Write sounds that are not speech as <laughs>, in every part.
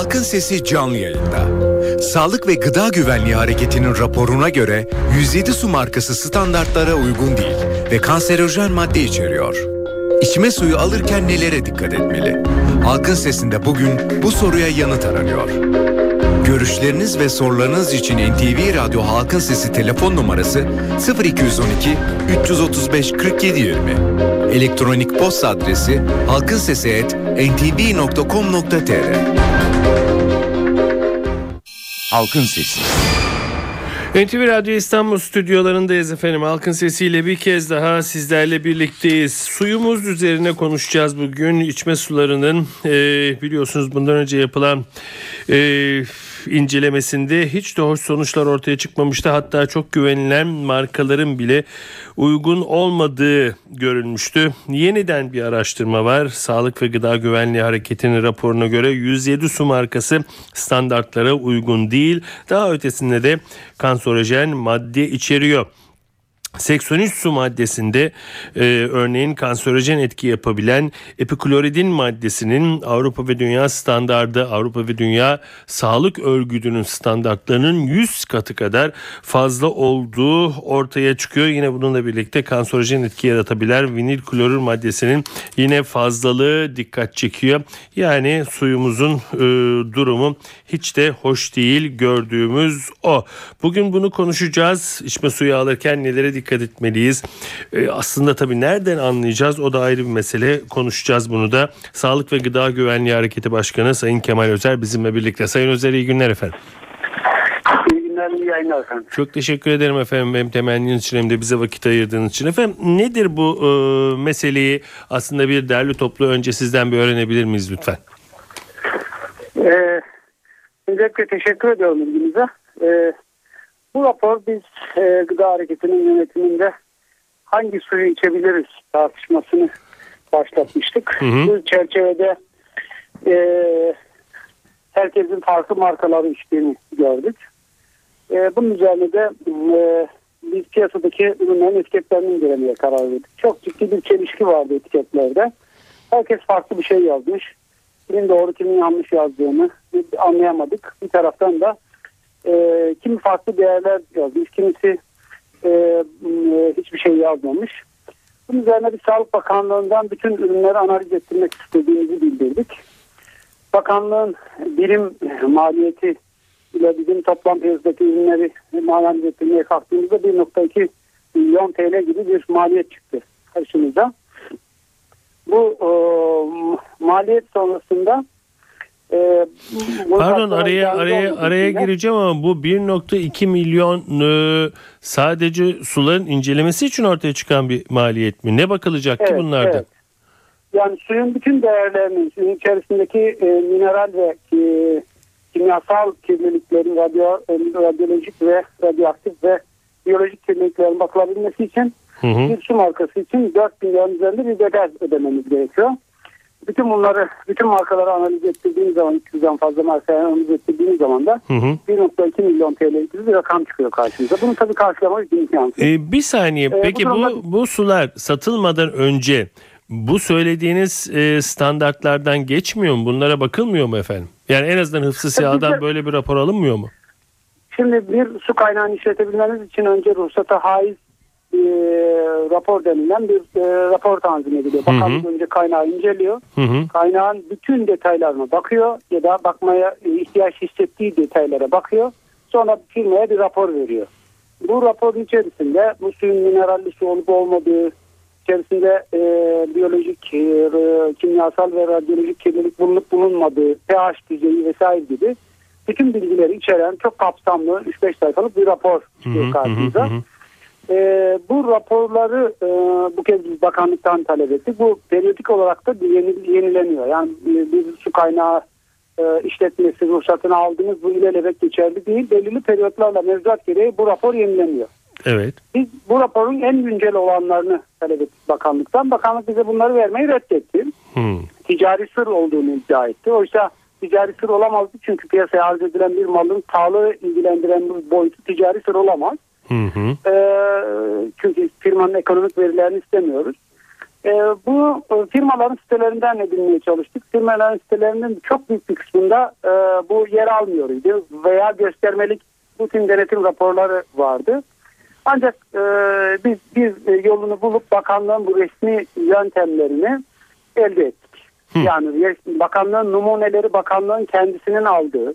Halkın Sesi canlı yayında. Sağlık ve Gıda Güvenliği Hareketi'nin raporuna göre 107 su markası standartlara uygun değil ve kanserojen madde içeriyor. İçme suyu alırken nelere dikkat etmeli? Halkın Sesi'nde bugün bu soruya yanıt aranıyor. Görüşleriniz ve sorularınız için NTV Radyo Halkın Sesi telefon numarası 0212 335 47 20. Elektronik posta adresi halkinsesi@ntv.com.tr. Halkın Sesi. NTV Radyo İstanbul stüdyolarındayız efendim. Halkın sesiyle bir kez daha sizlerle birlikteyiz. Suyumuz üzerine konuşacağız bugün. İçme sularının e, biliyorsunuz bundan önce yapılan e, incelemesinde hiç de hoş sonuçlar ortaya çıkmamıştı. Hatta çok güvenilen markaların bile uygun olmadığı görülmüştü. Yeniden bir araştırma var. Sağlık ve Gıda Güvenliği Hareketi'nin raporuna göre 107 su markası standartlara uygun değil. Daha ötesinde de kanserojen madde içeriyor. 83 su maddesinde e, örneğin kanserojen etki yapabilen epikloridin maddesinin Avrupa ve Dünya standardı Avrupa ve Dünya Sağlık Örgütü'nün standartlarının 100 katı kadar fazla olduğu ortaya çıkıyor. Yine bununla birlikte kanserojen etki yaratabilen vinil klorür maddesinin yine fazlalığı dikkat çekiyor. Yani suyumuzun e, durumu hiç de hoş değil gördüğümüz o. Bugün bunu konuşacağız. İçme suyu alırken nelere dikkat etmeliyiz? Ee, aslında tabii nereden anlayacağız o da ayrı bir mesele. Konuşacağız bunu da. Sağlık ve Gıda Güvenliği Hareketi Başkanı Sayın Kemal Özer bizimle birlikte. Sayın Özer iyi günler efendim. İyi günler, iyi yayınlar efendim. Çok teşekkür ederim efendim hem temenniniz için hem de bize vakit ayırdığınız için. Efendim nedir bu e, meseleyi aslında bir derli toplu önce sizden bir öğrenebilir miyiz lütfen? Ee, öncelikle teşekkür ediyorum ilginize. Ee, bu rapor biz e, Gıda Hareketi'nin yönetiminde hangi suyu içebiliriz tartışmasını başlatmıştık. Hı hı. Bu çerçevede e, herkesin farklı markaları içtiğini gördük. E, bunun üzerine de e, biz piyasadaki ürünlerin etiketlerini incelemeye karar verdik. Çok ciddi bir çelişki vardı etiketlerde. Herkes farklı bir şey yazmış. Kimin doğru kimin yanlış yazdığını anlayamadık. Bir taraftan da e, kimi farklı değerler yazmış, kimisi e, e, hiçbir şey yazmamış. Bunun üzerine bir Sağlık Bakanlığı'ndan bütün ürünleri analiz ettirmek istediğimizi bildirdik. Bakanlığın birim maliyeti ile bizim toplam piyasadaki ürünleri analiz ettirmeye kalktığımızda 1.2 milyon TL gibi bir maliyet çıktı karşımıza. Bu e, maliyet sonrasında e, bunu Pardon araya araya araya gireceğim ama bu 1.2 milyon e, sadece suların incelemesi için ortaya çıkan bir maliyet mi? Ne bakılacak ki Evet, bunlarda? evet. Yani suyun bütün değerlerinin, suyun içerisindeki e, mineral ve e, kimyasal kirliliklerin, radyo, e, radyolojik ve radyoaktif ve biyolojik kirliliklerin bakılabilmesi için Hı hı. bir su markası için 4 milyon üzerinde bir bedel ödememiz gerekiyor. Bütün bunları, bütün markaları analiz ettirdiğimiz zaman, 200'den fazla markayı analiz ettirdiğimiz zaman da Hı hı. 1.2 milyon TL gibi bir rakam çıkıyor karşımıza. Bunu tabii karşılamak imkansız. E, bir saniye. Ee, Peki bu bu durumda- bu sular satılmadan önce bu söylediğiniz e, standartlardan geçmiyor mu? Bunlara bakılmıyor mu efendim? Yani en azından Hıfzı Siyah'dan böyle bir rapor alınmıyor mu? Şimdi bir su kaynağını işletebilmeniz için önce ruhsata haiz e, rapor denilen bir e, rapor tanzim ediliyor. Hı hı. Bakanlık önce kaynağı inceliyor. Hı hı. Kaynağın bütün detaylarına bakıyor ya da bakmaya e, ihtiyaç hissettiği detaylara bakıyor. Sonra firmaya bir rapor veriyor. Bu raporun içerisinde bu suyun mineralli su olup olmadığı, içerisinde e, biyolojik, e, kimyasal ve radyolojik kirlilik bulunup bulunmadığı, pH düzeyi vesaire gibi bütün bilgileri içeren çok kapsamlı 3-5 sayfalık bir rapor çıkıyor Hı hı, karşımıza. hı hı. Ee, bu raporları e, bu kez biz bakanlıktan talep ettik. Bu periyodik olarak da yeni, yenileniyor. Yani bir, bir su kaynağı e, işletmesi ruhsatını aldınız bu ilelebet geçerli değil. Belirli periyotlarla mevzuat gereği bu rapor yenileniyor. Evet. Biz bu raporun en güncel olanlarını talep ettik bakanlıktan. Bakanlık bize bunları vermeyi reddetti. Hı. Ticari sır olduğunu iddia etti. Oysa ticari sır olamazdı çünkü piyasaya arz edilen bir malın sağlığı ilgilendiren bir boyutu ticari sır olamaz. Hı hı. Ee, çünkü firmanın ekonomik verilerini istemiyoruz. E, bu e, firmaların sitelerinden edinmeye çalıştık. Firmaların sitelerinin çok büyük bir kısmında e, bu yer almıyordu veya göstermelik rutin denetim raporları vardı. Ancak e, biz e, yolunu bulup bakanlığın bu resmi yöntemlerini elde ettik. Yani res- bakanlığın numuneleri bakanlığın kendisinin aldığı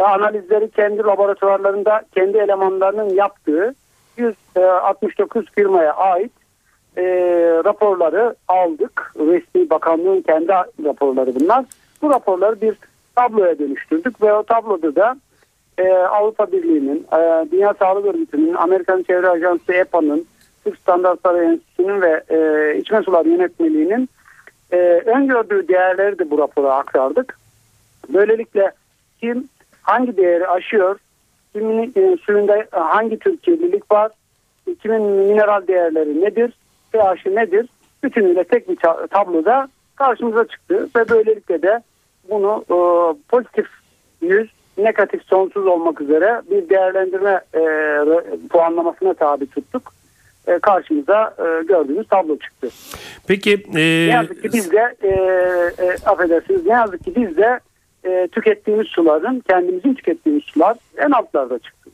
ve analizleri kendi laboratuvarlarında kendi elemanlarının yaptığı 169 firmaya ait e, raporları aldık. Resmi bakanlığın kendi raporları bunlar. Bu raporları bir tabloya dönüştürdük ve o tabloda da e, Avrupa Birliği'nin, e, Dünya Sağlık Örgütü'nün, Amerikan Çevre Ajansı EPA'nın, Türk Standartları Enstitüsü'nün ve e, İçme Suları Yönetmeliği'nin e, öngördüğü değerleri de bu rapora aktardık. Böylelikle kim hangi değeri aşıyor, kimin e, suyunda e, hangi tür kirlilik var, kimin mineral değerleri nedir, pH'i nedir, bütünüyle tek bir ta- tabloda karşımıza çıktı ve böylelikle de bunu e, pozitif 100, negatif sonsuz olmak üzere bir değerlendirme e, puanlamasına tabi tuttuk. E, karşımıza e, gördüğümüz tablo çıktı. Peki e, Ne yazık ki biz de e, e, affedersiniz ne yazık ki biz de e, tükettiğimiz suların kendimizin tükettiğimiz sular en altlarda çıktı.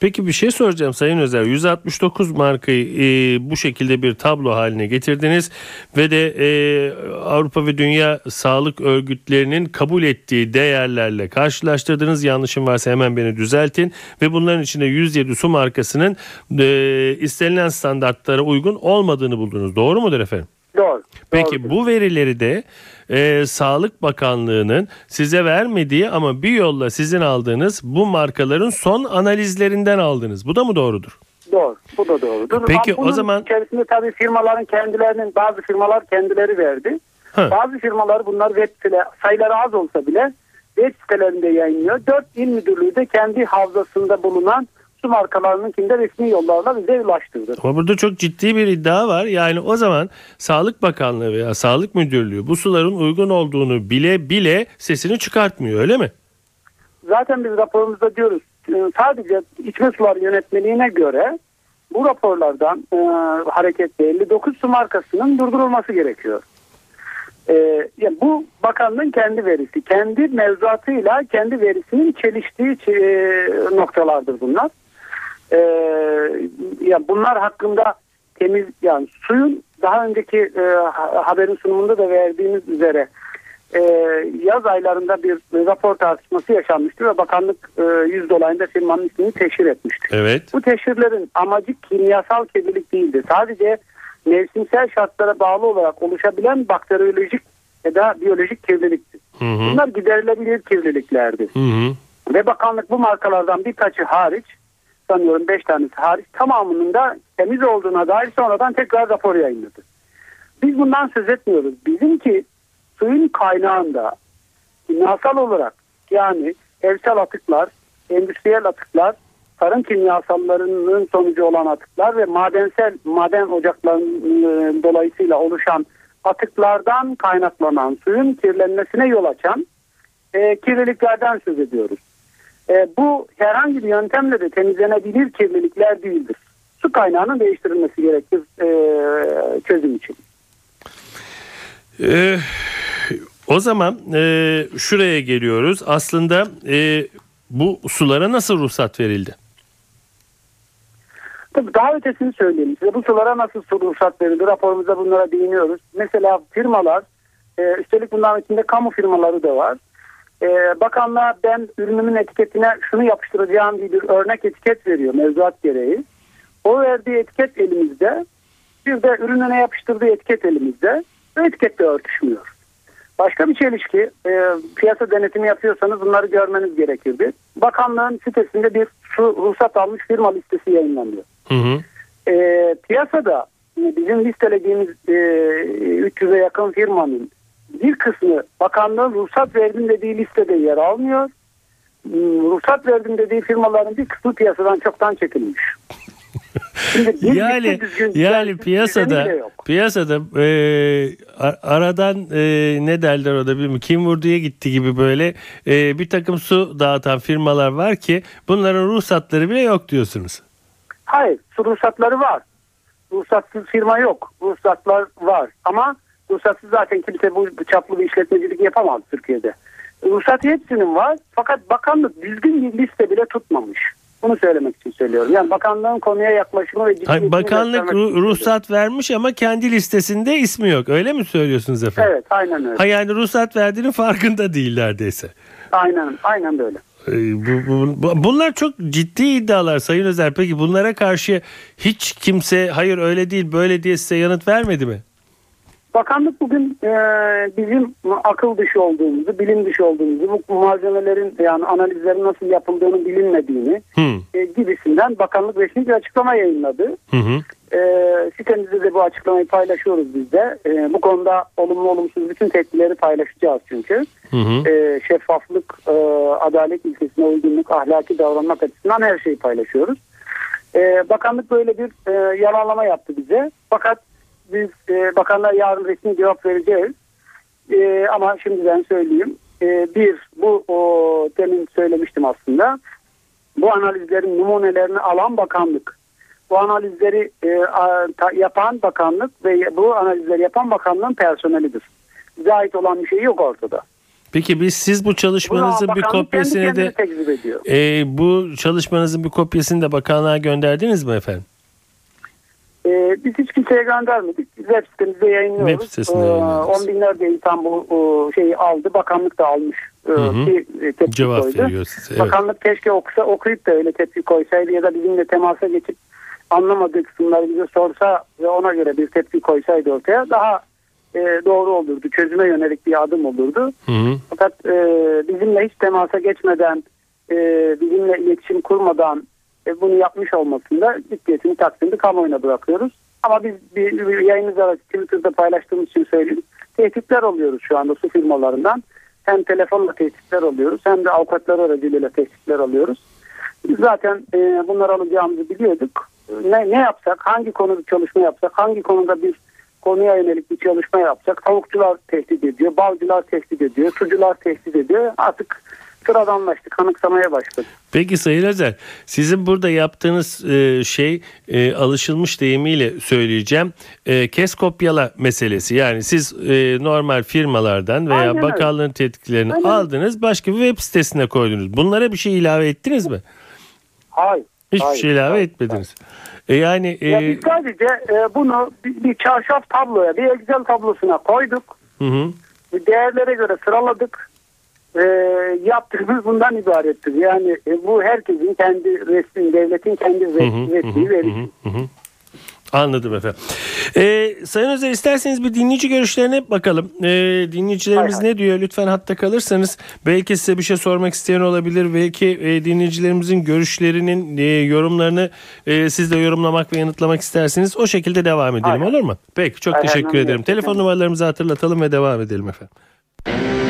Peki bir şey soracağım Sayın Özer. 169 markayı e, bu şekilde bir tablo haline getirdiniz ve de e, Avrupa ve Dünya Sağlık Örgütlerinin kabul ettiği değerlerle karşılaştırdınız. Yanlışım varsa hemen beni düzeltin ve bunların içinde 107 su markasının e, istenilen standartlara uygun olmadığını buldunuz. Doğru mudur efendim? Doğru. Peki doğrudur. bu verileri de e, Sağlık Bakanlığı'nın size vermediği ama bir yolla sizin aldığınız bu markaların son analizlerinden aldınız. Bu da mı doğrudur? Doğru. Bu da doğrudur. Peki, Ama o zaman- içerisinde tabii firmaların kendilerinin bazı firmalar kendileri verdi. Ha. Bazı firmalar bunlar web site sayıları az olsa bile web sitelerinde yayınlıyor. Dört il müdürlüğü de kendi havzasında bulunan su markalarınınkinde resmi yollarla bize ulaştırdı. Ama burada çok ciddi bir iddia var. Yani o zaman Sağlık Bakanlığı veya Sağlık Müdürlüğü bu suların uygun olduğunu bile bile sesini çıkartmıyor öyle mi? Zaten biz raporumuzda diyoruz e, sadece içme suları yönetmeliğine göre bu raporlardan e, hareketle 59 su markasının durdurulması gerekiyor. E, ya bu bakanlığın kendi verisi, kendi mevzuatıyla kendi verisinin çeliştiği e, noktalardır bunlar. E, ya bunlar hakkında temiz yani suyun daha önceki e, ha- haberin sunumunda da verdiğimiz üzere e, yaz aylarında bir rapor tartışması yaşanmıştı ve bakanlık e, 100 dolayında firmanın ismini teşhir etmişti. Evet. Bu teşhirlerin amacı kimyasal kirlilik değildi. Sadece mevsimsel şartlara bağlı olarak oluşabilen bakteriyolojik ya da biyolojik kirlilikti. Hı hı. Bunlar giderilebilir kirliliklerdi. Hı hı. Ve bakanlık bu markalardan birkaçı hariç sanıyorum 5 tanesi hariç tamamının da temiz olduğuna dair sonradan tekrar rapor yayınladı. Biz bundan söz etmiyoruz. Bizimki suyun kaynağında kimyasal olarak yani evsel atıklar, endüstriyel atıklar, tarım kimyasallarının sonucu olan atıklar ve madensel maden ocaklarının e, dolayısıyla oluşan atıklardan kaynaklanan suyun kirlenmesine yol açan e, kirliliklerden söz ediyoruz. E, bu herhangi bir yöntemle de temizlenebilir kirlilikler değildir. Su kaynağının değiştirilmesi gerekir e, çözüm için. Ee, o zaman e, şuraya geliyoruz. Aslında e, bu sulara nasıl ruhsat verildi? Tabii daha ötesini söyleyeyim size. Bu sulara nasıl su ruhsat verildi? Raporumuzda bunlara değiniyoruz. Mesela firmalar, e, üstelik bunların içinde kamu firmaları da var. E, bakanlığa ben ürünümün etiketine şunu yapıştıracağım diye bir örnek etiket veriyor mevzuat gereği. O verdiği etiket elimizde. Bir de ürününe yapıştırdığı etiket elimizde. Ve etiketle örtüşmüyor. Başka bir çelişki, e, piyasa denetimi yapıyorsanız bunları görmeniz gerekirdi. Bakanlığın sitesinde bir su ruhsat almış firma listesi yayınlanıyor. Hı hı. E, piyasada e, bizim listelediğimiz e, 300'e yakın firmanın bir kısmı bakanlığın ruhsat verdim dediği listede yer almıyor. Hmm, Ruhsat verdim dediği firmaların bir kısmı piyasadan çoktan çekilmiş. <laughs> Yani düzgün, yani piyasada yok. piyasada e, aradan e, ne derler o da bilmiyorum kim vurduya gitti gibi böyle e, bir takım su dağıtan firmalar var ki bunların ruhsatları bile yok diyorsunuz. Hayır, ruhsatları var. ruhsatsız firma yok. Ruhsatlar var ama ruhsatsız zaten kimse bu çaplı bir işletmecilik yapamaz Türkiye'de. Ruhsat hepsinin var fakat bakanlık düzgün bir liste bile tutmamış. Bunu söylemek için söylüyorum. Yani bakanlığın konuya yaklaşımı ve Hayır, bakanlık ru- ruhsat vermiş ama kendi listesinde ismi yok. Öyle mi söylüyorsunuz efendim? Evet aynen öyle. Ha yani ruhsat verdiğinin farkında değil neredeyse. Aynen, aynen böyle. Ee, bu- bu- bu- bunlar çok ciddi iddialar Sayın Özer. Peki bunlara karşı hiç kimse hayır öyle değil böyle diye size yanıt vermedi mi? Bakanlık bugün e, bizim akıl dışı olduğumuzu, bilim dışı olduğumuzu, bu malzemelerin yani analizlerin nasıl yapıldığını bilinmediğini Hı. e, gibisinden bakanlık resmi bir açıklama yayınladı. Hı hı. E, sitemizde de bu açıklamayı paylaşıyoruz biz de. E, bu konuda olumlu olumsuz bütün tepkileri paylaşacağız çünkü. Hı hı. E, şeffaflık, e, adalet ilkesine uygunluk, ahlaki davranmak açısından her şeyi paylaşıyoruz. E, bakanlık böyle bir e, yalanlama yaptı bize. Fakat biz e, bakanlar yarın resmi cevap vereceğiz. E, ama şimdiden söyleyeyim. E, bir, bu o, demin söylemiştim aslında. Bu analizlerin numunelerini alan bakanlık. Bu analizleri e, a- ta- yapan bakanlık ve bu analizleri yapan bakanlığın personelidir. Bize ait olan bir şey yok ortada. Peki biz siz bu çalışmanızın Bunu bir kopyasını ediyor. e, bu çalışmanızın bir kopyasını da bakanlığa gönderdiniz mi efendim? Ee, biz hiç kimseye göndermedik. Web sitemizde yayınlıyoruz. Web sitesinde Ee, yayınlıyorsunuz. On binlerce insan bu o, şeyi aldı. Bakanlık da almış. Ee, hı. ki, e, tepki Cevap koydu. veriyor size. Evet. Bakanlık keşke okusa, okuyup da öyle tepki koysaydı ya da bizimle temasa geçip anlamadığı kısımları bize sorsa ve ona göre bir tepki koysaydı ortaya daha e, doğru olurdu. Çözüme yönelik bir adım olurdu. Hı hı. Fakat e, bizimle hiç temasa geçmeden, e, bizimle iletişim kurmadan e, bunu yapmış olmasında ciddiyetini takdirini kamuoyuna bırakıyoruz. Ama biz bir, bir yayınımız arası Twitter'da paylaştığımız için söyleyeyim. Tehditler alıyoruz şu anda su firmalarından. Hem telefonla tehditler alıyoruz hem de avukatlar aracılığıyla tehditler alıyoruz. Zaten e, bunları alacağımızı biliyorduk. Ne, ne yapsak, hangi konuda çalışma yapsak, hangi konuda bir konuya yönelik bir çalışma yapsak tavukçular tehdit ediyor, balcılar tehdit ediyor, sucular tehdit ediyor. Artık sıradanlaştık, kanıksamaya başladık. Peki Sayın Özer, sizin burada yaptığınız e, şey e, alışılmış deyimiyle söyleyeceğim. E, kes kopyala meselesi. Yani siz e, normal firmalardan veya Aynen öyle. bakanlığın tetkiklerini Aynen. aldınız, başka bir web sitesine koydunuz. Bunlara bir şey ilave ettiniz mi? Hayır. Hiçbir hayır, şey ilave hayır, etmediniz. E, yani e, Ya biz sadece e, bunu bir, bir çarşaf tabloya, bir Excel tablosuna koyduk. hı hı. Değerlere göre sıraladık. E, yaptığımız bundan ibarettir. Yani e, bu herkesin kendi resmi, devletin kendi resmi, verisi. Anladım efendim. Ee, Sayın Özer isterseniz bir dinleyici görüşlerine bakalım. Ee, dinleyicilerimiz Hay hay. ne diyor? Lütfen hatta kalırsanız belki size bir şey sormak isteyen olabilir. Belki e, dinleyicilerimizin görüşlerinin e, yorumlarını e, siz de yorumlamak ve yanıtlamak isterseniz o şekilde devam edelim Hay olur mu? Peki çok teşekkür ederim. Telefon numaralarımızı hatırlatalım ve devam edelim efendim.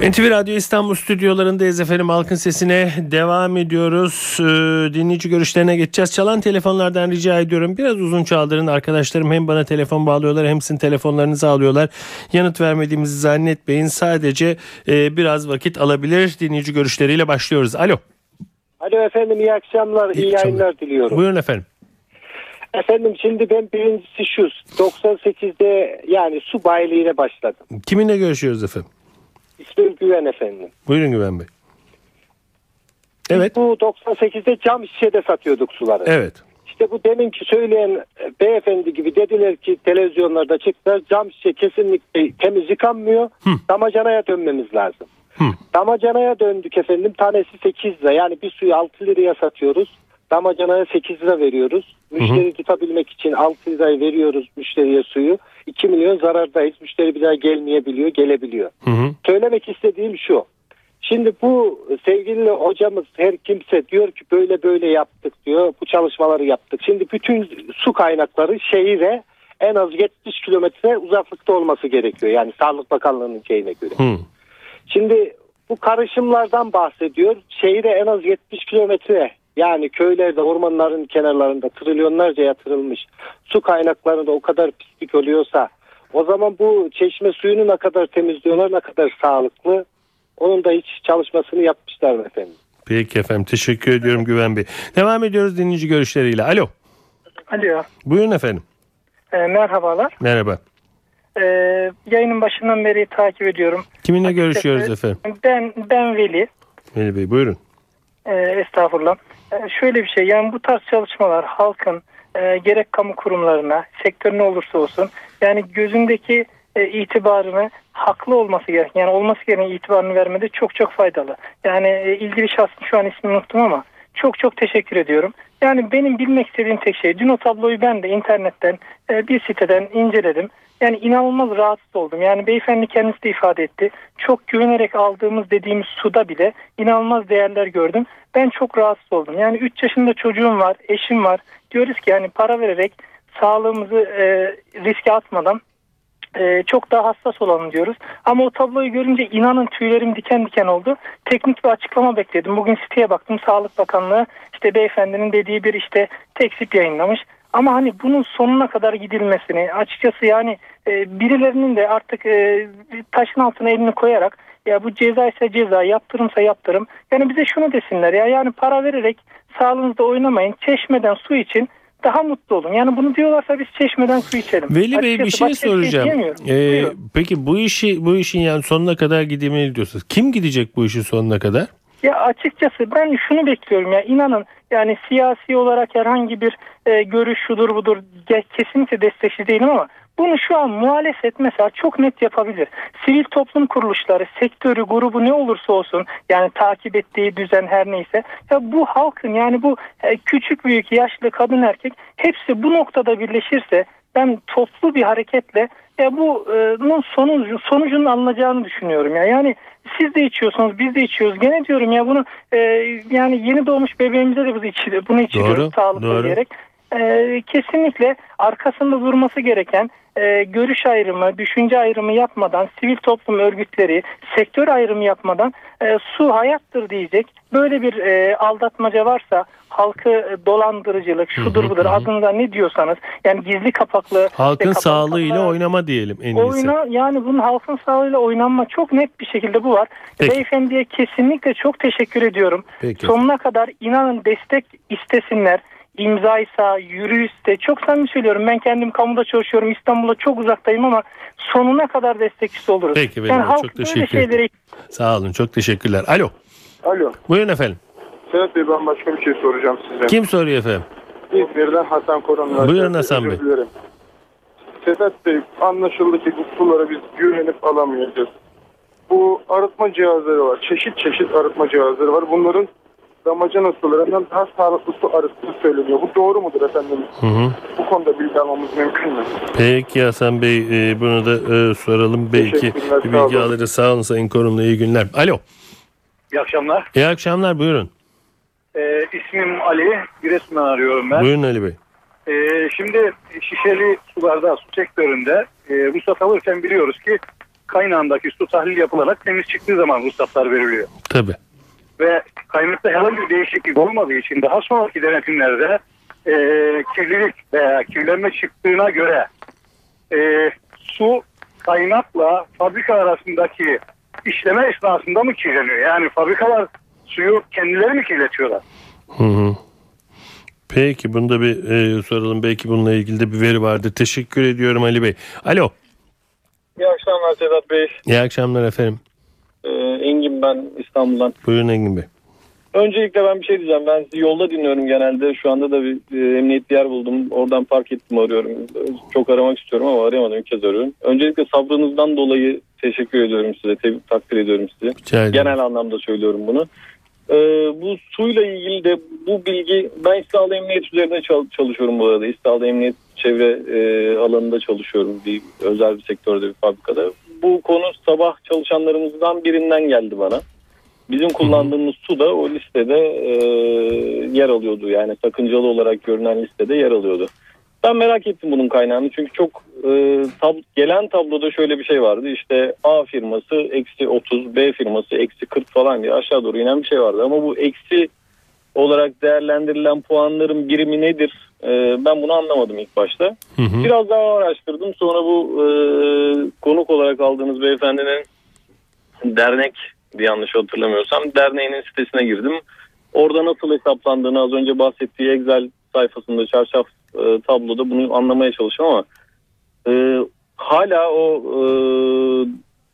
NTV Radyo İstanbul stüdyolarındayız efendim. Halkın sesine devam ediyoruz. Ee, dinleyici görüşlerine geçeceğiz. Çalan telefonlardan rica ediyorum. Biraz uzun çaldırın. Arkadaşlarım hem bana telefon bağlıyorlar hem sizin telefonlarınızı alıyorlar. Yanıt vermediğimizi zannetmeyin. Sadece e, biraz vakit alabilir. Dinleyici görüşleriyle başlıyoruz. Alo. Alo efendim iyi akşamlar, iyi, İyi yayınlar diliyorum. Buyurun efendim. Efendim şimdi ben birincisi şu 98'de yani su bayiliğine başladım. Kiminle görüşüyoruz efendim? İsmim Güven efendim. Buyurun Güven Bey. Evet. Bu 98'de cam şişede satıyorduk suları. Evet. İşte bu deminki söyleyen e, beyefendi gibi dediler ki televizyonlarda çıktılar cam şişe kesinlikle temiz yıkanmıyor. Damacanaya dönmemiz lazım. Hı. Damacanaya döndük efendim. Tanesi 8 lira. Yani bir suyu 6 liraya satıyoruz. Damacanaya 8 lira veriyoruz. Müşteri tutabilmek için 6 lirayı veriyoruz müşteriye suyu. 2 milyon zarardayız. Müşteri bir daha gelmeyebiliyor, gelebiliyor. Hı hı. Söylemek istediğim şu. Şimdi bu sevgili hocamız her kimse diyor ki böyle böyle yaptık diyor. Bu çalışmaları yaptık. Şimdi bütün su kaynakları şehire en az 70 kilometre uzaklıkta olması gerekiyor. Yani Sağlık Bakanlığı'nın şeyine göre. Hı. Şimdi bu karışımlardan bahsediyor. Şehire en az 70 kilometre Yani köylerde ormanların kenarlarında trilyonlarca yatırılmış su kaynaklarında o kadar pislik oluyorsa o zaman bu çeşme suyunu ne kadar temizliyorlar ne kadar sağlıklı onun da hiç çalışmasını yapmışlar mı efendim? Peki efendim teşekkür ediyorum Güven Bey. Devam ediyoruz dinleyici görüşleriyle. Alo. Alo, Buyurun efendim. e, merhabalar. Merhaba. E, yayının başından beri takip ediyorum. Kiminle Açıkçası görüşüyoruz efendim? Ben ben Veli, Veli Bey buyurun. e, estağfurullah. E, şöyle bir şey, yani bu tarz çalışmalar halkın e, gerek kamu kurumlarına, sektör ne olursa olsun, yani gözündeki e, itibarını haklı olması gereken, yani olması gereken itibarını vermede çok çok faydalı. Yani e, ilgili şahsın şu an ismini unuttum ama çok çok teşekkür ediyorum. Yani benim bilmek istediğim tek şey, dün o tabloyu ben de internetten e, bir siteden inceledim. Yani inanılmaz rahatsız oldum. Yani beyefendi kendisi de ifade etti. Çok güvenerek aldığımız dediğimiz suda bile inanılmaz değerler gördüm. Ben çok rahatsız oldum. Yani 3 yaşında çocuğum var, eşim var. Diyoruz ki yani para vererek sağlığımızı e, riske atmadan e, çok daha hassas olalım diyoruz. Ama o tabloyu görünce inanın tüylerim diken diken oldu. Teknik bir açıklama bekledim. Bugün siteye baktım. Sağlık Bakanlığı işte beyefendinin dediği bir işte teksip yayınlamış. Ama hani bunun sonuna kadar gidilmesini açıkçası yani e, birilerinin de artık e, taşın altına elini koyarak ya bu ceza ise ceza yaptırımsa yaptırım. Yani bize şunu desinler ya yani para vererek sağlığınızda oynamayın. Çeşmeden su için daha mutlu olun. Yani bunu diyorlarsa biz çeşmeden su içelim. Veli Bey bir Açıkçası şey soracağım. Ee, Buyurun. peki bu işi bu işin yani sonuna kadar gidilmeli diyorsunuz. Kim gidecek bu işin sonuna kadar? Ya açıkçası ben şunu bekliyorum ya inanın yani siyasi olarak herhangi bir e, görüş şudur budur kesinlikle destekçi değilim ama bunu şu an muhalefet mesela çok net yapabilir. Sivil toplum kuruluşları, sektörü, grubu ne olursa olsun yani takip ettiği düzen her neyse ya bu halkın yani bu e, küçük büyük yaşlı kadın erkek hepsi bu noktada birleşirse ben toplu bir hareketle ya bu e, bunun sonucu, sonucunun alınacağını düşünüyorum ya. Yani siz de içiyorsunuz, biz de içiyoruz. Gene diyorum ya bunu e, yani yeni doğmuş bebeğimize de biz içi, bunu içiriyoruz Doğru, sağlıklı doğru. diyerek. E, kesinlikle arkasında durması gereken e, görüş ayrımı, düşünce ayrımı yapmadan, sivil toplum örgütleri, sektör ayrımı yapmadan e, su hayattır diyecek. Böyle bir e, aldatmaca varsa halkı dolandırıcılık, şudur budur adında ne diyorsanız yani gizli kapaklı Halkın kapalı sağlığıyla oynama diyelim en iyisi. Oyna yani bunun halkın sağlığıyla oynanma çok net bir şekilde bu var. Peki. Beyefendiye kesinlikle çok teşekkür ediyorum. Peki. Sonuna kadar inanın destek istesinler. İmzaysa, yürüyüşse çok samimi söylüyorum. Ben kendim kamuda çalışıyorum. İstanbul'a çok uzaktayım ama sonuna kadar destekçisi oluruz. Peki, yani halk çok böyle teşekkür ederim. şeylere Sağ olun çok teşekkürler. Alo Alo. buyurun efendim. Sedat Bey ben başka bir şey soracağım size. Kim soruyor efendim? İzmir'den Hasan Koran. Buyurun Hasan Bey. dilerim. Sedat Bey anlaşıldı ki bu sulara biz güvenip alamayacağız. Bu arıtma cihazları var. Çeşit çeşit arıtma cihazları var. Bunların damacana sularından daha sağlıklı su arıttığı söyleniyor. Bu doğru mudur efendim? Hı hı. Bu konuda bilgi almamız mümkün mü? Peki Hasan Bey e, bunu da e, soralım. Belki bir sağ bilgi alırız. Sağ olun Sayın Korumlu iyi günler. Alo İyi akşamlar. iyi akşamlar buyurun. Ee, ismim Ali. Giresun'dan arıyorum ben. Buyurun Ali Bey. Ee, şimdi şişeli sularda, su sektöründe e, ruhsat alırken biliyoruz ki kaynağındaki su tahlil yapılarak temiz çıktığı zaman ruhsatlar veriliyor. Tabii. Ve kaynakta herhangi bir değişiklik olmadığı için daha sonraki denetimlerde e, kirlilik veya kirlenme çıktığına göre e, su kaynakla fabrika arasındaki işleme esnasında mı kirleniyor? Yani fabrikalar suyu kendileri mi kirletiyorlar? Hı hı. Peki bunu da bir e, soralım. Belki bununla ilgili de bir veri vardır. Teşekkür ediyorum Ali Bey. Alo. İyi akşamlar Sedat Bey. İyi akşamlar efendim. Ee, Engin ben İstanbul'dan. Buyurun Engin Bey. Öncelikle ben bir şey diyeceğim. Ben sizi yolda dinliyorum genelde. Şu anda da bir e, emniyet bir yer buldum. Oradan park ettim arıyorum. Çok aramak istiyorum ama arayamadım. Bir kez arıyorum. Öncelikle sabrınızdan dolayı teşekkür ediyorum size. Te- takdir ediyorum sizi. Genel anlamda söylüyorum bunu. Ee, bu suyla ilgili de bu bilgi ben İstihdam Emniyet üzerinde çal- çalışıyorum bu arada. İstihdam Emniyet çevre e, alanında çalışıyorum bir özel bir sektörde bir fabrikada. Bu konu sabah çalışanlarımızdan birinden geldi bana. Bizim kullandığımız su da o listede e, yer alıyordu. Yani sakıncalı olarak görünen listede yer alıyordu. Ben merak ettim bunun kaynağını çünkü çok e, tab- gelen tabloda şöyle bir şey vardı. İşte A firması eksi 30, B firması eksi 40 falan diye aşağı doğru inen bir şey vardı. Ama bu eksi olarak değerlendirilen puanların birimi nedir? E, ben bunu anlamadım ilk başta. Hı hı. Biraz daha araştırdım. Sonra bu e, konuk olarak aldığınız beyefendinin dernek yanlış hatırlamıyorsam derneğinin sitesine girdim. Orada nasıl hesaplandığını az önce bahsettiği Excel sayfasında çarşaf e, tabloda bunu anlamaya çalıştım ama e, hala o e,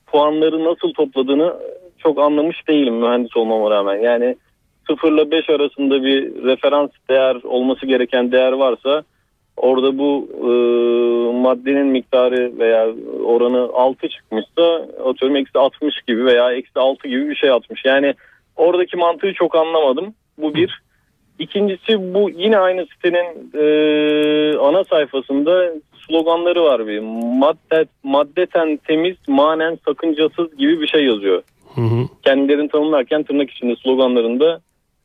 puanları nasıl topladığını çok anlamış değilim mühendis olmama rağmen. Yani 0 ile 5 arasında bir referans değer olması gereken değer varsa orada bu e, maddenin miktarı veya oranı 6 çıkmışsa atıyorum eksi 60 gibi veya eksi 6 gibi bir şey atmış. Yani oradaki mantığı çok anlamadım. Bu bir. İkincisi bu yine aynı sitenin e, ana sayfasında sloganları var bir. Madde, maddeten temiz, manen sakıncasız gibi bir şey yazıyor. Hı hı. Kendilerini tanımlarken tırnak içinde sloganlarında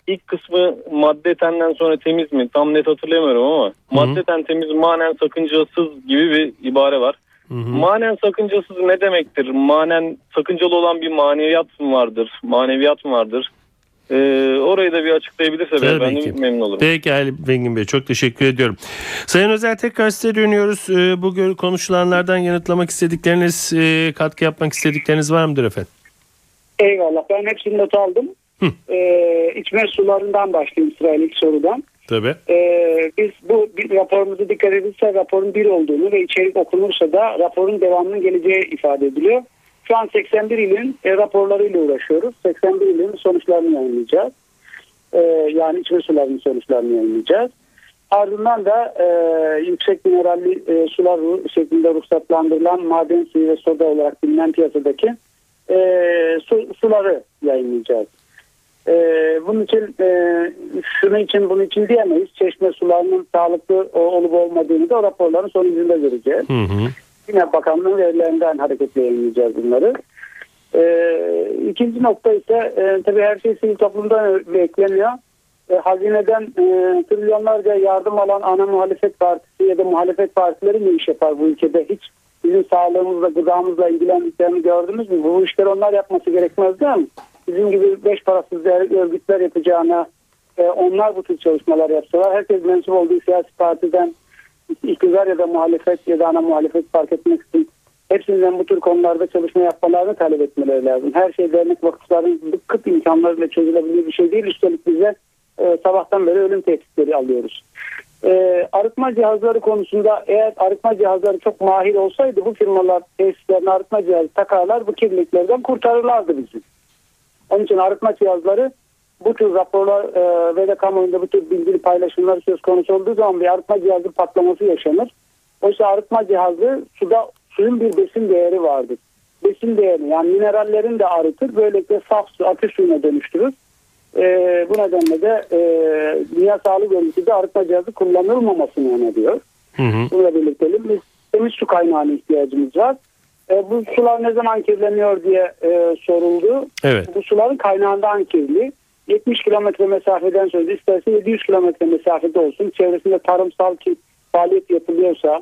ilk kısmı maddetenden sonra temiz mi tam net hatırlayamıyorum ama maddeten temiz manen sakıncasız gibi bir ibare var. Hı hı. Manen sakıncasız ne demektir? Manen sakıncalı olan bir maneviyat mı vardır? Maneviyat mı vardır? Ee, orayı da bir açıklayabilirse Tabii ben de memnun olurum. Peki Ali Bengin Bey çok teşekkür ediyorum. Sayın Özel tekrar size dönüyoruz. Ee, Bu konuşulanlardan yanıtlamak istedikleriniz, e, katkı yapmak istedikleriniz var mıdır efendim? Eyvallah ben hepsini not aldım. Ee, içme sularından başlayayım sırayla ilk sorudan. Tabii. Ee, biz bu bir raporumuzu dikkat edilse raporun bir olduğunu ve içerik okunursa da raporun devamının geleceği ifade ediliyor. Şu an 81 ilin e, raporlarıyla uğraşıyoruz. 81 ilin sonuçlarını yayınlayacağız. Ee, yani içme sularının sonuçlarını yayınlayacağız. Ardından da e, yüksek mineralli e, sular şeklinde ruhsatlandırılan maden suyu ve soda olarak bilinen piyasadaki e, su, suları yayınlayacağız. Ee, bunun için e, şunu için bunun için diyemeyiz. Çeşme sularının sağlıklı olup olmadığını da o raporların sonucunda göreceğiz. Hı hı. Yine bakanlığın verilerinden hareketle yayınlayacağız bunları. Ee, ikinci nokta ise e, tabii her şey sivil toplumdan bekleniyor. E, hazineden e, trilyonlarca yardım alan ana muhalefet partisi ya da muhalefet partileri ne iş yapar bu ülkede? Hiç bizim sağlığımızla, gıdamızla ilgilendiklerini gördünüz mü? Bu işleri onlar yapması gerekmez değil mi? Bizim gibi beş parasız örgütler yapacağına e, onlar bu tür çalışmalar yapsalar herkes mensup olduğu siyasi partiden iktidar ya da muhalefet ya da ana muhalefet fark etmek için hepsinden bu tür konularda çalışma yapmalarını talep etmeleri lazım. Her şey dernek vakıfların kıt imkanlarıyla çözülebilir bir şey değil. Üstelik bize e, sabahtan beri ölüm tehditleri alıyoruz. E, arıtma cihazları konusunda eğer arıtma cihazları çok mahir olsaydı bu firmalar tesislerine arıtma cihazı takarlar bu kirliliklerden kurtarırlardı bizi. Onun için arıtma cihazları bu tür raporlar e, ve de kamuoyunda bu tür bilgi paylaşımlar söz konusu olduğu zaman bir arıtma cihazı patlaması yaşanır. Oysa arıtma cihazı suda suyun bir besin değeri vardır. Besin değeri yani minerallerin de arıtır. Böylelikle saf su ateş suyuna dönüştürür. E, bu nedenle de e, Dünya Sağlık Örgütü arıtma cihazı kullanılmamasını öneriyor. Hı hı. Bununla birlikte biz temiz su kaynağına ihtiyacımız var. E, bu sular ne zaman kirleniyor diye e, soruldu. Evet. Bu suların kaynağından kirli. 70 kilometre mesafeden söz isterse 700 kilometre mesafede olsun. Çevresinde tarımsal ki faaliyet yapılıyorsa,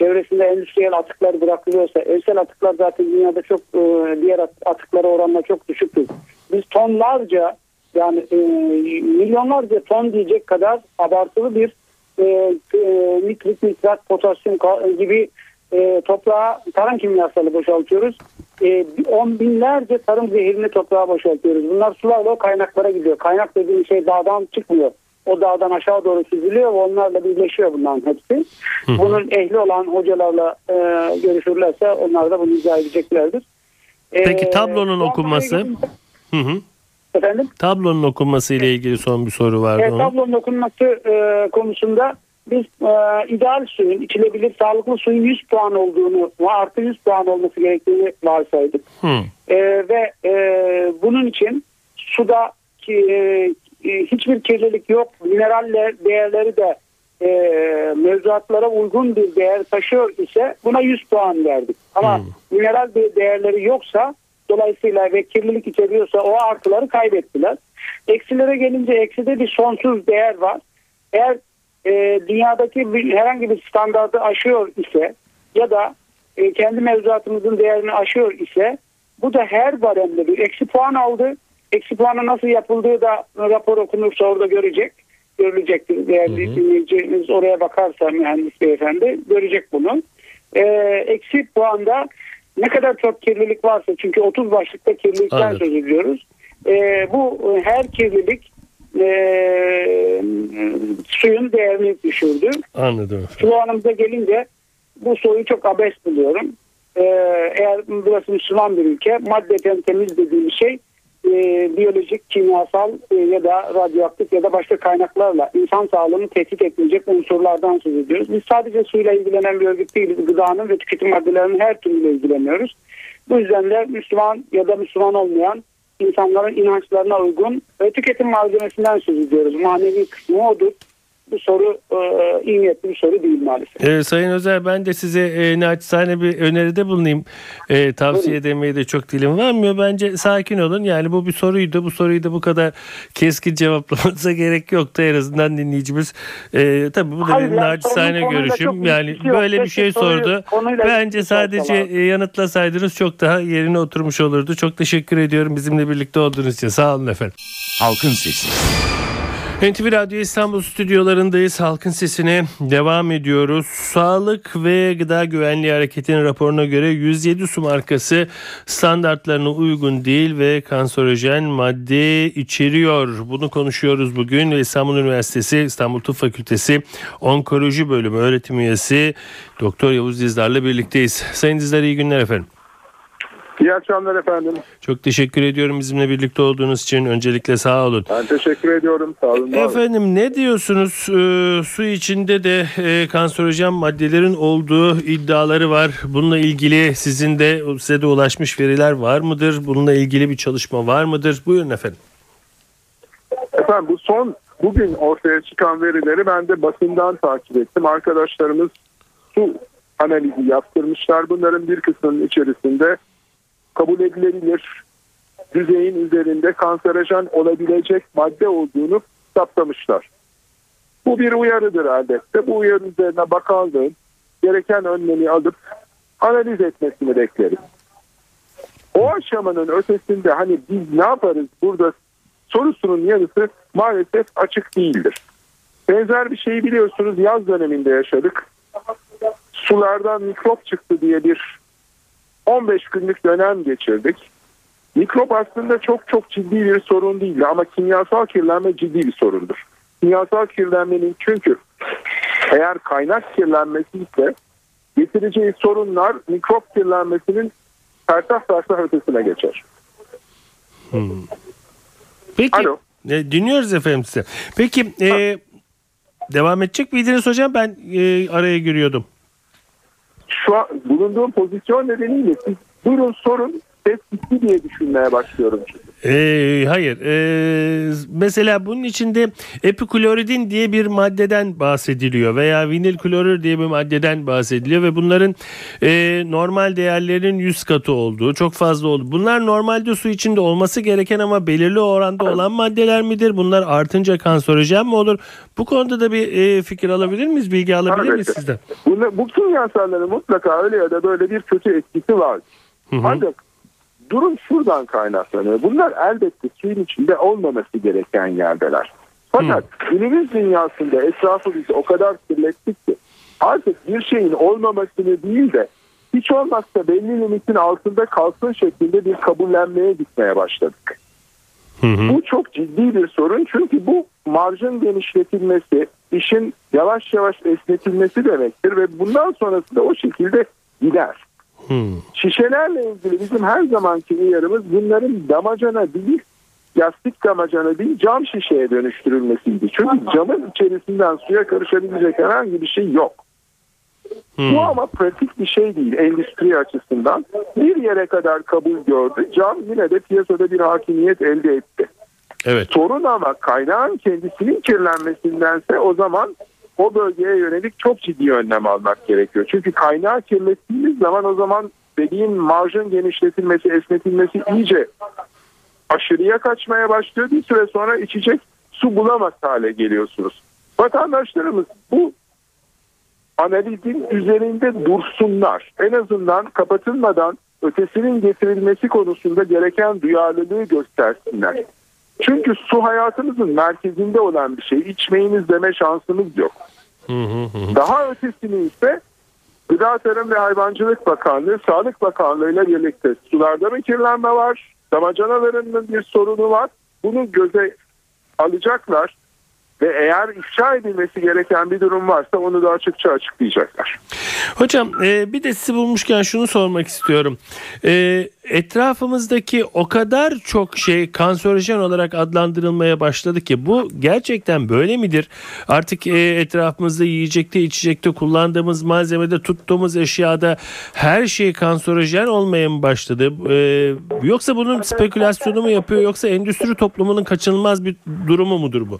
çevresinde endüstriyel atıklar bırakılıyorsa, evsel atıklar zaten dünyada çok e, diğer at- atıklara oranla çok düşüktür. Biz tonlarca yani e, milyonlarca ton diyecek kadar abartılı bir e, e, nitrit, nitrat, potasyum gibi e, toprağa tarım kimyasalı boşaltıyoruz. E, on binlerce tarım zehirini toprağa boşaltıyoruz. Bunlar sularla o kaynaklara gidiyor. Kaynak dediğim şey dağdan çıkmıyor. O dağdan aşağı doğru süzülüyor ve onlarla birleşiyor bunların hepsi. Bunun ehli olan hocalarla e, görüşürlerse onlar da bunu izah edeceklerdir. E, Peki tablonun okunması? ilgili- Hı hı. Efendim? Tablonun okunması ile ilgili son bir soru vardı. Onun. tablonun okunması e, konusunda biz e, ideal suyun, içilebilir sağlıklı suyun 100 puan olduğunu ve artı 100 puan olması gerektiğini varsaydık. Hı. E, ve e, bunun için suda ki, e, e, hiçbir kirlilik yok. Mineralle değerleri de e, mevzuatlara uygun bir değer taşıyor ise buna 100 puan verdik. Ama mineral de- değerleri yoksa dolayısıyla ve kirlilik içeriyorsa o artıları kaybettiler. Eksilere gelince ekside bir sonsuz değer var. Eğer e, dünyadaki bir, herhangi bir standartı aşıyor ise ya da e, kendi mevzuatımızın değerini aşıyor ise bu da her baremde bir eksi puan aldı. Eksi puanı nasıl yapıldığı da rapor okunursa orada görecek. Görülecektir. Değerli dinleyiciniz oraya bakarsa mühendis beyefendi görecek bunu. Ee, eksi puanda ne kadar çok kirlilik varsa çünkü 30 başlıkta kirlilikten Anladım. söz ediyoruz. Ee, bu e, her kirlilik e, suyun değerini düşürdü. Anladım efendim. Su anımıza gelince bu soruyu çok abes buluyorum. Ee, eğer burası Müslüman bir ülke maddeten temiz dediğim şey e, biyolojik, kimyasal e, ya da radyoaktif ya da başka kaynaklarla insan sağlığını tehdit etmeyecek unsurlardan söz ediyoruz. Biz sadece suyla ilgilenen bir örgüt değiliz. Gıdanın ve tüketim maddelerinin her türüyle ilgileniyoruz. Bu yüzden de Müslüman ya da Müslüman olmayan insanların inançlarına uygun ve tüketim malzemesinden söz ediyoruz. Manevi kısmı odur. Bu soru e, iyi niyetli bir soru değil maalesef. Ee, Sayın Özer ben de size e, naçizane bir öneride bulunayım. E, tavsiye edemeye de çok dilim varmıyor. Bence sakin olun. Yani bu bir soruydu. Bu soruyu da bu kadar keskin cevaplamanıza <laughs> gerek yoktu. En azından dinleyicimiz. E, tabii bu da Hayır, benim yani naçizane görüşüm. Yani yok. böyle bir Keşke şey soruyu sordu. Bence sadece olsalar. e, yanıtlasaydınız çok daha yerine oturmuş olurdu. Çok teşekkür ediyorum bizimle birlikte olduğunuz için. Sağ olun efendim. Halkın Sesi. NTV Radyo İstanbul stüdyolarındayız. Halkın sesine devam ediyoruz. Sağlık ve Gıda Güvenliği Hareketi'nin raporuna göre 107 su markası standartlarına uygun değil ve kanserojen madde içeriyor. Bunu konuşuyoruz bugün İstanbul Üniversitesi İstanbul Tıp Fakültesi Onkoloji Bölümü öğretim üyesi Doktor Yavuz Dizdar'la birlikteyiz. Sayın Dizdar iyi günler efendim. İyi akşamlar efendim. Çok teşekkür ediyorum bizimle birlikte olduğunuz için. Öncelikle sağ olun. Ben teşekkür ediyorum. Sağ olun. Efendim ne diyorsunuz? Ee, su içinde de e, kanserojen maddelerin olduğu iddiaları var. Bununla ilgili sizin de size de ulaşmış veriler var mıdır? Bununla ilgili bir çalışma var mıdır? Buyurun efendim. Efendim bu son bugün ortaya çıkan verileri ben de basından takip ettim. Arkadaşlarımız su analizi yaptırmışlar. Bunların bir kısmının içerisinde kabul edilebilir düzeyin üzerinde kanserojen olabilecek madde olduğunu saptamışlar. Bu bir uyarıdır elbette. Bu uyarı üzerine bakanlığın gereken önlemi alıp analiz etmesini bekleriz. O aşamanın ötesinde hani biz ne yaparız burada sorusunun yanıtı maalesef açık değildir. Benzer bir şeyi biliyorsunuz yaz döneminde yaşadık. Sulardan mikrop çıktı diye bir 15 günlük dönem geçirdik. Mikrop aslında çok çok ciddi bir sorun değildi ama kimyasal kirlenme ciddi bir sorundur. Kimyasal kirlenmenin çünkü eğer kaynak kirlenmesi ise getireceği sorunlar mikrop kirlenmesinin fertah fertah ötesine geçer. Peki. Alo. E, dinliyoruz efendim size. Peki e, devam edecek miydiniz hocam? Ben e, araya giriyordum. Şu an bulunduğum pozisyon nedeniyle siz buyurun sorun ses gitti diye düşünmeye başlıyorum. çünkü. Ee, hayır. Ee, mesela bunun içinde epikloridin diye bir maddeden bahsediliyor veya vinil klorür diye bir maddeden bahsediliyor ve bunların e, normal değerlerin 100 katı olduğu, çok fazla olduğu. Bunlar normalde su içinde olması gereken ama belirli oranda olan maddeler midir? Bunlar artınca kanserojen mi olur? Bu konuda da bir e, fikir alabilir miyiz? Bilgi alabilir miyiz sizden? Bunu, bu kimyasalların mutlaka öyle ya da böyle bir kötü etkisi var. Ancak durum şuradan kaynaklanıyor. Bunlar elbette suyun içinde olmaması gereken yerdeler. Fakat günümüz dünyasında etrafı bizi o kadar kirlettik ki artık bir şeyin olmamasını değil de hiç olmazsa belli limitin altında kalsın şeklinde bir kabullenmeye gitmeye başladık. Bu çok ciddi bir sorun çünkü bu marjın genişletilmesi, işin yavaş yavaş esnetilmesi demektir ve bundan sonrası da o şekilde gider. Hmm. Şişelerle ilgili bizim her zamanki uyarımız bunların damacana değil, yastık damacana değil cam şişeye dönüştürülmesiydi. Çünkü camın içerisinden suya karışabilecek herhangi bir şey yok. Bu ama pratik bir şey değil endüstri açısından. Bir yere kadar kabul gördü. Cam yine de piyasada bir hakimiyet elde etti. Evet. Sorun ama kaynağın kendisinin kirlenmesindense o zaman o bölgeye yönelik çok ciddi önlem almak gerekiyor. Çünkü kaynağı kirlettiğimiz zaman o zaman dediğim marjın genişletilmesi, esnetilmesi iyice aşırıya kaçmaya başlıyor. Bir süre sonra içecek su bulamaz hale geliyorsunuz. Vatandaşlarımız bu analizin üzerinde dursunlar. En azından kapatılmadan ötesinin getirilmesi konusunda gereken duyarlılığı göstersinler. Çünkü su hayatımızın merkezinde olan bir şey. İçmeyiniz deme şansımız yok. Daha ötesini ise Gıda Tarım ve Hayvancılık Bakanlığı, Sağlık Bakanlığı ile birlikte sularda mı kirlenme var? Damacanalarının bir sorunu var. Bunu göze alacaklar ve eğer ifşa edilmesi gereken bir durum varsa onu da açıkça açıklayacaklar. Hocam e, bir de sizi bulmuşken şunu sormak istiyorum. E, etrafımızdaki o kadar çok şey kanserojen olarak adlandırılmaya başladı ki bu gerçekten böyle midir? Artık e, etrafımızda yiyecekte içecekte kullandığımız malzemede tuttuğumuz eşyada her şey kanserojen olmaya mı başladı? E, yoksa bunun spekülasyonu mu yapıyor yoksa endüstri toplumunun kaçınılmaz bir durumu mudur bu?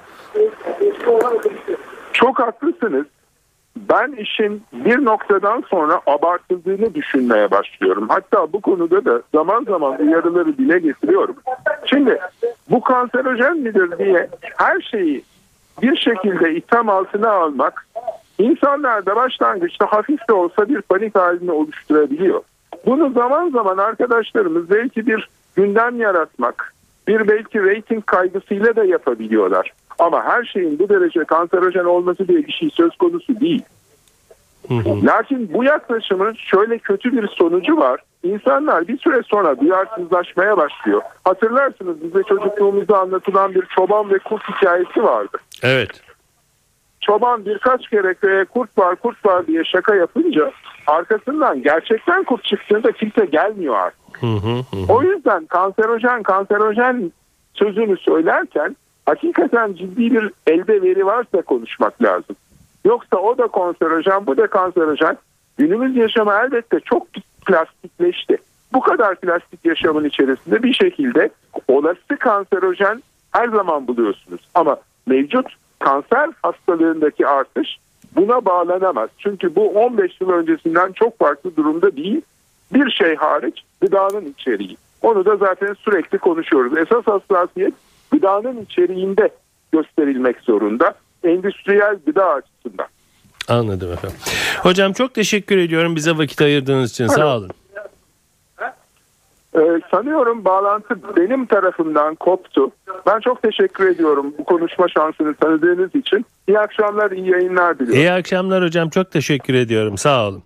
Çok haklısınız. Ben işin bir noktadan sonra abartıldığını düşünmeye başlıyorum. Hatta bu konuda da zaman zaman uyarıları dile getiriyorum. Şimdi bu kanserojen midir diye her şeyi bir şekilde itham altına almak insanlarda başlangıçta hafif de olsa bir panik halini oluşturabiliyor. Bunu zaman zaman arkadaşlarımız belki bir gündem yaratmak, bir belki reyting kaygısıyla da yapabiliyorlar. Ama her şeyin bu derece kanserojen olması diye bir şey söz konusu değil. Lakin bu yaklaşımın şöyle kötü bir sonucu var. İnsanlar bir süre sonra duyarsızlaşmaya başlıyor. Hatırlarsınız bize çocukluğumuzda anlatılan bir çoban ve kurt hikayesi vardı. Evet. Çoban birkaç kere köye kurt var kurt var diye şaka yapınca arkasından gerçekten kurt çıktığında kimse gelmiyor artık. O yüzden kanserojen kanserojen sözünü söylerken hakikaten ciddi bir elde veri varsa konuşmak lazım. Yoksa o da kanserojen bu da kanserojen. Günümüz yaşamı elbette çok plastikleşti. Bu kadar plastik yaşamın içerisinde bir şekilde olası kanserojen her zaman buluyorsunuz. Ama mevcut kanser hastalığındaki artış buna bağlanamaz. Çünkü bu 15 yıl öncesinden çok farklı durumda değil. Bir şey hariç gıdanın içeriği. Onu da zaten sürekli konuşuyoruz. Esas hassasiyet gıdanın içeriğinde gösterilmek zorunda. Endüstriyel gıda açısından. Anladım efendim. Hocam çok teşekkür ediyorum bize vakit ayırdığınız için. Sağ olun. Ee, sanıyorum bağlantı benim tarafımdan koptu. Ben çok teşekkür ediyorum bu konuşma şansını tanıdığınız için. İyi akşamlar, iyi yayınlar diliyorum. İyi akşamlar hocam. Çok teşekkür ediyorum. Sağ olun.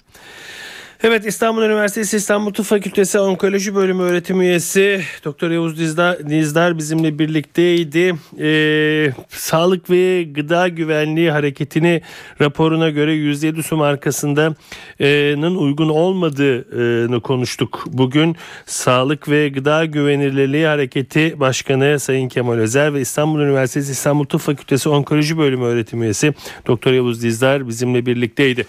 Evet İstanbul Üniversitesi İstanbul Tıp Fakültesi Onkoloji Bölümü öğretim üyesi Doktor Yavuz Dizdar, Dizdar bizimle birlikteydi. Ee, Sağlık ve Gıda Güvenliği Hareketi'ni raporuna göre 107 su markasının uygun olmadığını konuştuk. Bugün Sağlık ve Gıda Güvenilirliği Hareketi Başkanı Sayın Kemal Özer ve İstanbul Üniversitesi İstanbul Tıp Fakültesi Onkoloji Bölümü öğretim üyesi Doktor Yavuz Dizdar bizimle birlikteydi.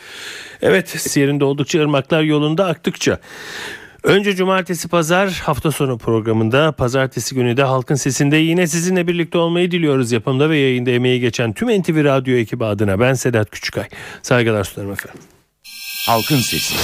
Evet yerinde oldukça ırmaklar yolunda aktıkça. Önce cumartesi pazar hafta sonu programında pazartesi günü de Halkın Sesi'nde yine sizinle birlikte olmayı diliyoruz. Yapımda ve yayında emeği geçen tüm NTV Radyo ekibi adına ben Sedat Küçükay. Saygılar sunarım efendim. Halkın Sesi.